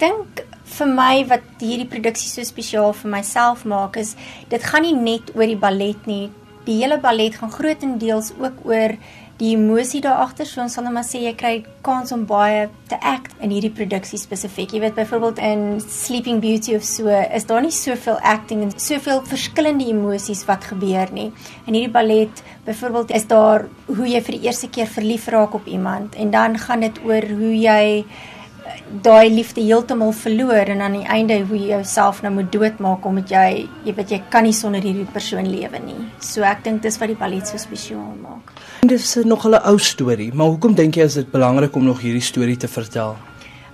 dink vir my wat hierdie produksie so spesiaal vir myself maak is dit gaan nie net oor die ballet nie. Die hele ballet gaan grootendeels ook oor die emosie daar agter. So ons sal net maar sê jy kry kans om baie te act in hierdie produksie spesifiek. Jy weet byvoorbeeld in Sleeping Beauty of so is daar nie soveel acting en soveel verskillende emosies wat gebeur nie. In hierdie ballet byvoorbeeld is daar hoe jy vir die eerste keer verlief raak op iemand en dan gaan dit oor hoe jy daai liefde heeltemal verloor en aan die einde hoe jy jouself nou moet doodmaak omdat jy jy weet jy kan nie sonder hierdie persoon lewe nie. So ek dink dis wat die ballet so spesiaal maak. En dis nog 'n ou storie, maar hoekom dink jy is dit belangrik om nog hierdie storie te vertel?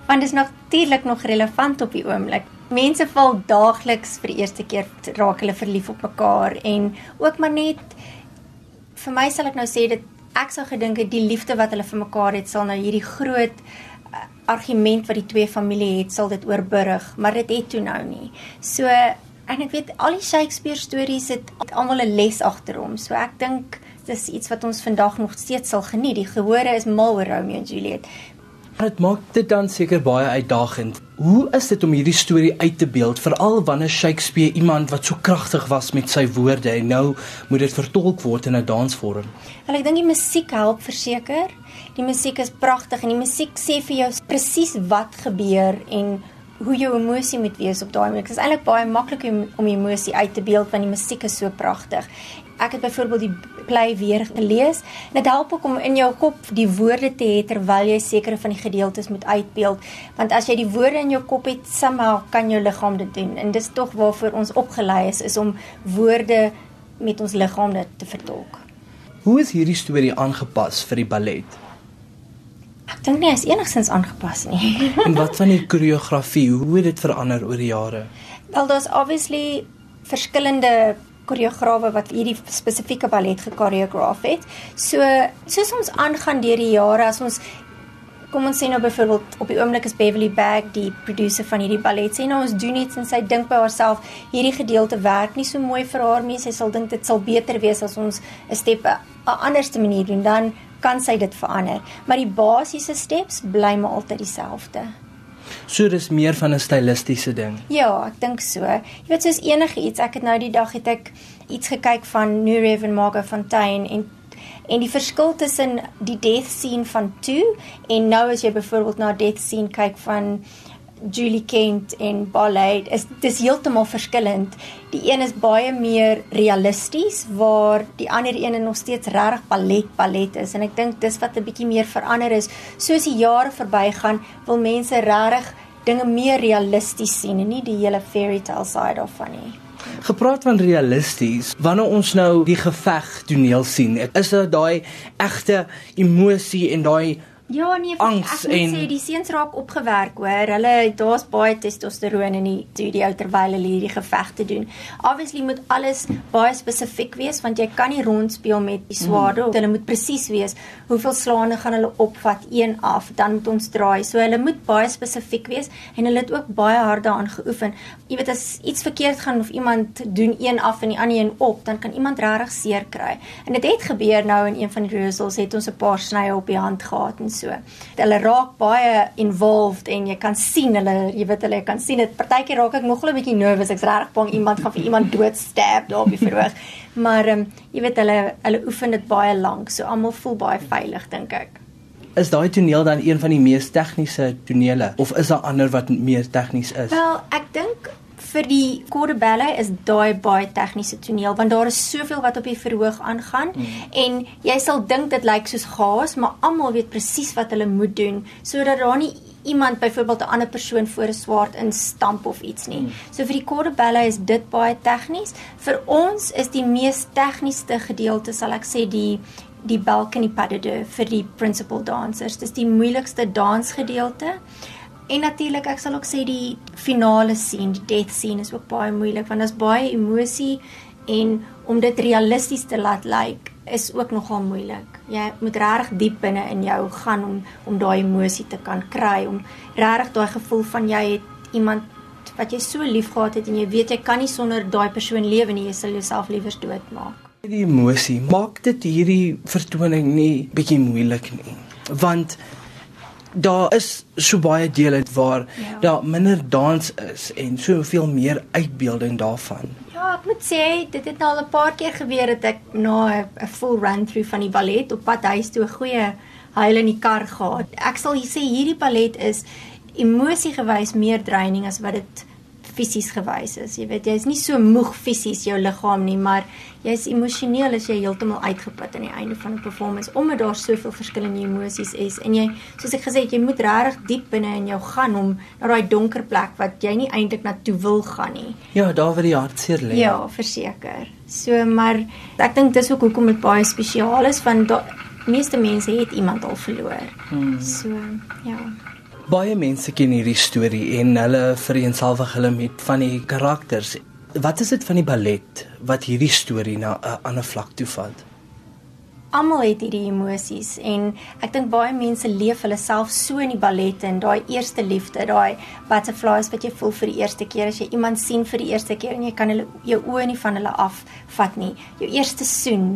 Want dit is natuurlik nog relevant op die oomblik. Mense val daagliks vir die eerste keer raak hulle verlief op mekaar en ook maar net vir my sal ek nou sê dit ek sou gedink het die liefde wat hulle vir mekaar het sal nou hierdie groot argument wat die twee familie het, sal dit oorbrug, maar dit het toe nou nie. So en ek weet al die Shakespeare stories het almal 'n les agter hom. So ek dink dis iets wat ons vandag nog steeds sal geniet. Die gehore is mal oor Romeo en Juliet. Dit maak dit dan seker baie uitdagend. Hoe is dit om hierdie storie uit te beeld veral wanneer Shakespeare iemand wat so kragtig was met sy woorde en nou moet dit vertolk word in 'n dansvorm? Wel ek dink die musiek help verseker. Die musiek is pragtig en die musiek sê vir jou presies wat gebeur en hoe jou emosie moet wees op daai oomblik. Dit is eintlik baie maklik om emosie uit te beeld want die musiek is so pragtig. Ek het byvoorbeeld die play weer gelees. Dit help ook om in jou kop die woorde te hê terwyl jy sekere van die gedeeltes moet uitbeeld, want as jy die woorde in jou kop het, somehow kan jou liggaam dit doen. En dis tog waarvoor ons opgelei is, is om woorde met ons liggaam te vertolk. Hoe is hierdie storie aangepas vir die ballet? Ek dink nie is enigstens aangepas nie. en wat van die koreografie? Hoe het dit verander oor die jare? Wel, daar's obviously verskillende koreograwe wat hierdie spesifieke ballet gekoreograaf het. So, soos ons aangaan deur die jare as ons kom ons sê nou byvoorbeeld op die oomblik is Beverly Bag die produsent van hierdie ballet sê nou ons doen iets en sy dink by haarself hierdie gedeelte werk nie so mooi vir haar nie. Sy sal dink dit sal beter wees as ons 'n stap 'n anderste manier doen dan kan sy dit verander. Maar die basiese steps bly maar altyd dieselfde. So dis meer van 'n stilistiese ding. Ja, ek dink so. Jy weet soos enige iets, ek het nou die dag het ek iets gekyk van Nureyev en Margot Fontaine en en die verskil tussen die death scene van 2 en nou as jy byvoorbeeld na death scene kyk van Julie Kent en Ballet is dis heeltemal verskillend. Die een is baie meer realisties waar die ander een nog steeds regtig ballet ballet is en ek dink dis wat 'n bietjie meer verander is. Soos die jare verbygaan, wil mense regtig dinge meer realisties sien en nie die hele fairy tale side of van nie. Gepraat van realisties, wanneer ons nou die geveg toneel sien, is dit daai egte emosie en daai Ja nee, Angs ek moet en... sê die seuns raak opgewerk hoor. Hulle daar's baie testosteron in die studio terwyl hulle hierdie gevegte doen. Obviously moet alles baie spesifiek wees want jy kan nie rondspeel met die swaarde. Mm. Hulle moet presies wees. Hoeveel slaande gaan hulle opvat een af, dan moet ons draai. So hulle moet baie spesifiek wees en hulle het ook baie hard daaraan geoefen. Jy weet as iets verkeerd gaan of iemand doen een af en die ander een op, dan kan iemand regtig seer kry. En dit het gebeur nou in een van die rehearsals het ons 'n paar snye op die hand gehad en so. Hulle raak baie involved en jy kan sien hulle, jy weet hulle kan sien dit. Partykeer raak ek nog 'n bietjie nervous. Ek's regtig bang iemand gaan vir iemand doodstab daar op die verhoog. Maar um, jy weet hulle hulle oefen dit baie lank, so almal voel baie veilig dink ek. Is daai toneel dan een van die mees tegniese tonele of is daar ander wat meer tegnies is? Wel, ek dink vir die Cordobella is daai baie tegniese toneel want daar is soveel wat op die verhoog aangaan mm. en jy sal dink dit lyk soos chaos maar almal weet presies wat hulle moet doen sodat daar nie iemand byvoorbeeld 'n ander persoon voor 'n swaard instamp of iets nie. Mm. So vir die Cordobella is dit baie tegnies. Vir ons is die mees tegniesste gedeelte sal ek sê die die balcony pas de deux vir die principal dancers. Dis die moeilikste dansgedeelte. En natuurlik ek sal ook sê die finale scene, die death scene is ook baie moeilik want daar's baie emosie en om dit realisties te laat lyk like, is ook nogal moeilik. Jy moet regtig diep binne in jou gaan om om daai emosie te kan kry om regtig daai gevoel van jy het iemand wat jy so liefgehad het en jy weet jy kan nie sonder daai persoon lewe nie, jy sal jouself liewer doodmaak. Die emosie maak dit hierdie vertoning nie bietjie moeilik nie. Want daar is so baie dele waar Ja. daar minder dans is en soveel meer uitbeelding daarvan. Ja, ek moet sê dit het nou al 'n paar keer gebeur dat ek na 'n 'n full run through van die ballet op pad huis toe 'n goeie huil in die kar gehad. Ek sal hier sê hierdie ballet is emosiegewys meer draining as wat dit fisies gewys is. Jy weet, jy's nie so moeg fisies jou liggaam nie, maar jy's emosioneel as jy heeltemal uitgeput aan die einde van 'n performance omdat daar soveel verskillende emosies is en jy soos ek gesê het, jy moet regtig diep binne in jou gaan om na daai donker plek wat jy nie eintlik na toe wil gaan nie. Ja, daar waar die hartseer lê. Ja, verseker. So maar ek dink dis ook hoekom dit baie spesiaal is want da, meeste mense het iemand al verloor. Hmm. So ja. Baie mense ken hierdie storie en hulle vereensalwig hulle met van die karakters. Wat is dit van die ballet wat hierdie storie na 'n ander vlak toe vat? Almal het hierdie emosies en ek dink baie mense leef hulle self so in die ballet en daai eerste liefde, daai butterflies wat jy voel vir die eerste keer as jy iemand sien vir die eerste keer en jy kan hulle jou oë nie van hulle afvat nie. Jou eerste soen,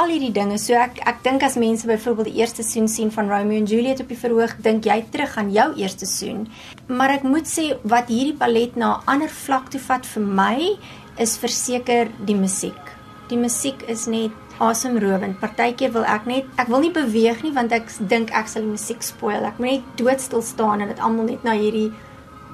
al hierdie dinge. So ek ek dink as mense byvoorbeeld die eerste soen sien van Romeo en Juliet op die verhoog, dink jy terug aan jou eerste soen. Maar ek moet sê wat hierdie ballet na 'n ander vlak toe vat vir my is verseker die musiek. Die musiek is net asemrowend. Partykeer wil ek net ek wil nie beweeg nie want ek dink ek sal die musiek spoil. Ek moet net doodstil staan en dit almal net na hierdie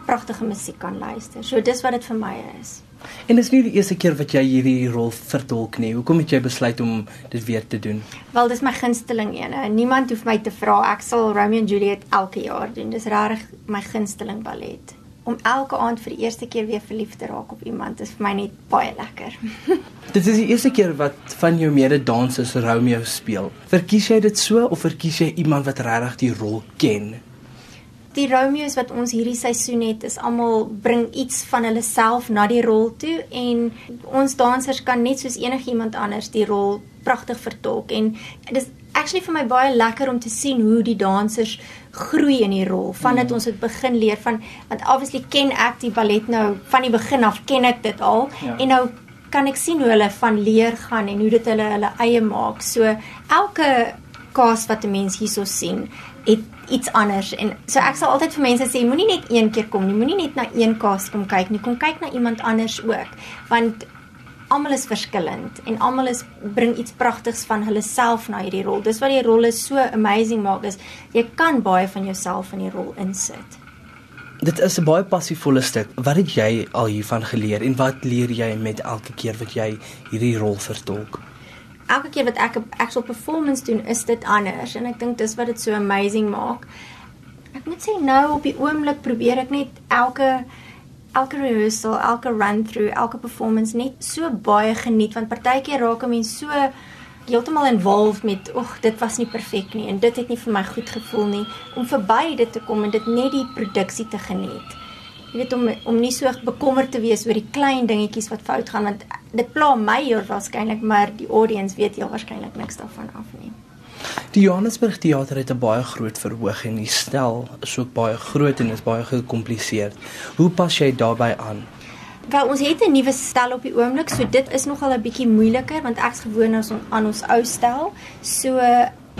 pragtige musiek kan luister. So dis wat dit vir my is. En dis nie die eerste keer wat jy hierdie rol vertolk nie. Hoekom het jy besluit om dit weer te doen? Wel dis my gunsteling ene. Niemand hoef my te vra. Ek sal Romeo en Juliet elke jaar doen. Dis regtig my gunsteling ballet. Om elke aand vir die eerste keer weer verlief te raak op iemand is vir my net baie lekker. Dit is die eerste keer wat van jou mede-dansers Romeo speel. Verkies jy dit so of verkies jy iemand wat regtig die rol ken? Die Romeos wat ons hierdie seisoen het, is almal bring iets van hulle self na die rol toe en ons dansers kan net soos enigiemand anders die rol pragtig vertolk en dis actually vir my baie lekker om te sien hoe die dansers groei in die rol vandat mm. ons dit begin leer van want obviously ken ek die ballet nou van die begin af ken ek dit al Ja. en nou kan ek sien hoe hulle van leer gaan en hoe dit hulle hulle eie maak. So elke kaas wat 'n mens hierso sien, het iets anders en so ek sal altyd vir mense sê moenie net een keer kom nie, moenie net na een kaas kom kyk nie, kom kyk na iemand anders ook want almal is verskillend en almal is bring iets pragtigs van hulle self na hierdie rol. Dis wat die rolle so amazing maak is jy kan baie van jouself in die rol insit. Dit is 'n baie passievolle stuk. Wat het jy al hiervan geleer en wat leer jy met elke keer wat jy hierdie rol vertolk? elke keer wat ek 'n actual performance doen, is dit anders en ek dink dis wat dit so amazing maak. Ek moet sê nou op die oomblik probeer ek net elke elke rehearsal, elke run through, elke performance net so baie geniet want partykeer raak 'n mens so heeltemal involved met oeg dit was nie perfek nie en dit het nie vir my goed gevoel nie om verby dit te kom en dit net die produksie te geniet. Jy weet om om nie so bekommerd te wees oor die klein dingetjies wat fout gaan want dit pla my heel waarskynlik maar die audience weet heel waarskynlik niks daarvan af nie. Die Johannesburg Theater het 'n baie groot verhoog en die stel is ook baie groot en is baie gekompliseerd. Hoe pas jy daarbey aan? Wel ons het 'n nuwe stel op die oomblik, so dit is nogal 'n bietjie moeiliker want ek's gewoond aan ons aan ons ou stel. So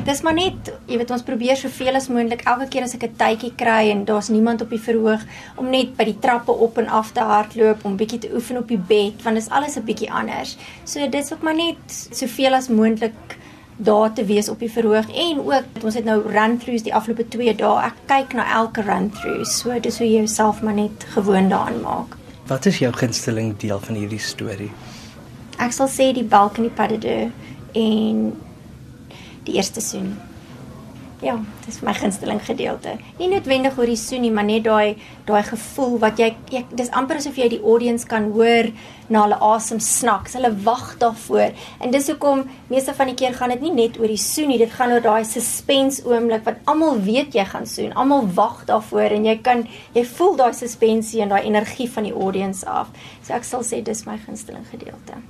dis maar net, jy weet ons probeer soveel as moontlik elke keer as ek 'n tydjie kry en daar's niemand op die verhoog om net by die trappe op en af te hardloop om bietjie te oefen op die bed want dit is alles 'n bietjie anders. So dit's ook maar net soveel as moontlik daar te wees op die verhoog en ook ons het nou run-throughs die afgelope 2 dae. Ek kyk na elke run-through. So dis hoe jy jouself maar net gewoond daaraan maak. Wat is jou gunsteling deel van hierdie storie? Ek sal sê die balcony pas de deux en die eerste soen. Ja, dis my gunsteling gedeelte. Nie noodwendig oor die soen nie, maar net daai daai gevoel wat jy, jy dis amper asof jy die audience kan hoor na hulle asem snaks. Hulle wag daarvoor. En dis hoekom meeste van die keer gaan dit nie net oor die soen nie, dit gaan oor daai suspense oomblik wat almal weet jy gaan soen. Almal wag daarvoor en jy kan jy voel daai suspensie en daai energie van die audience af. So ek sal sê dis my gunsteling gedeelte.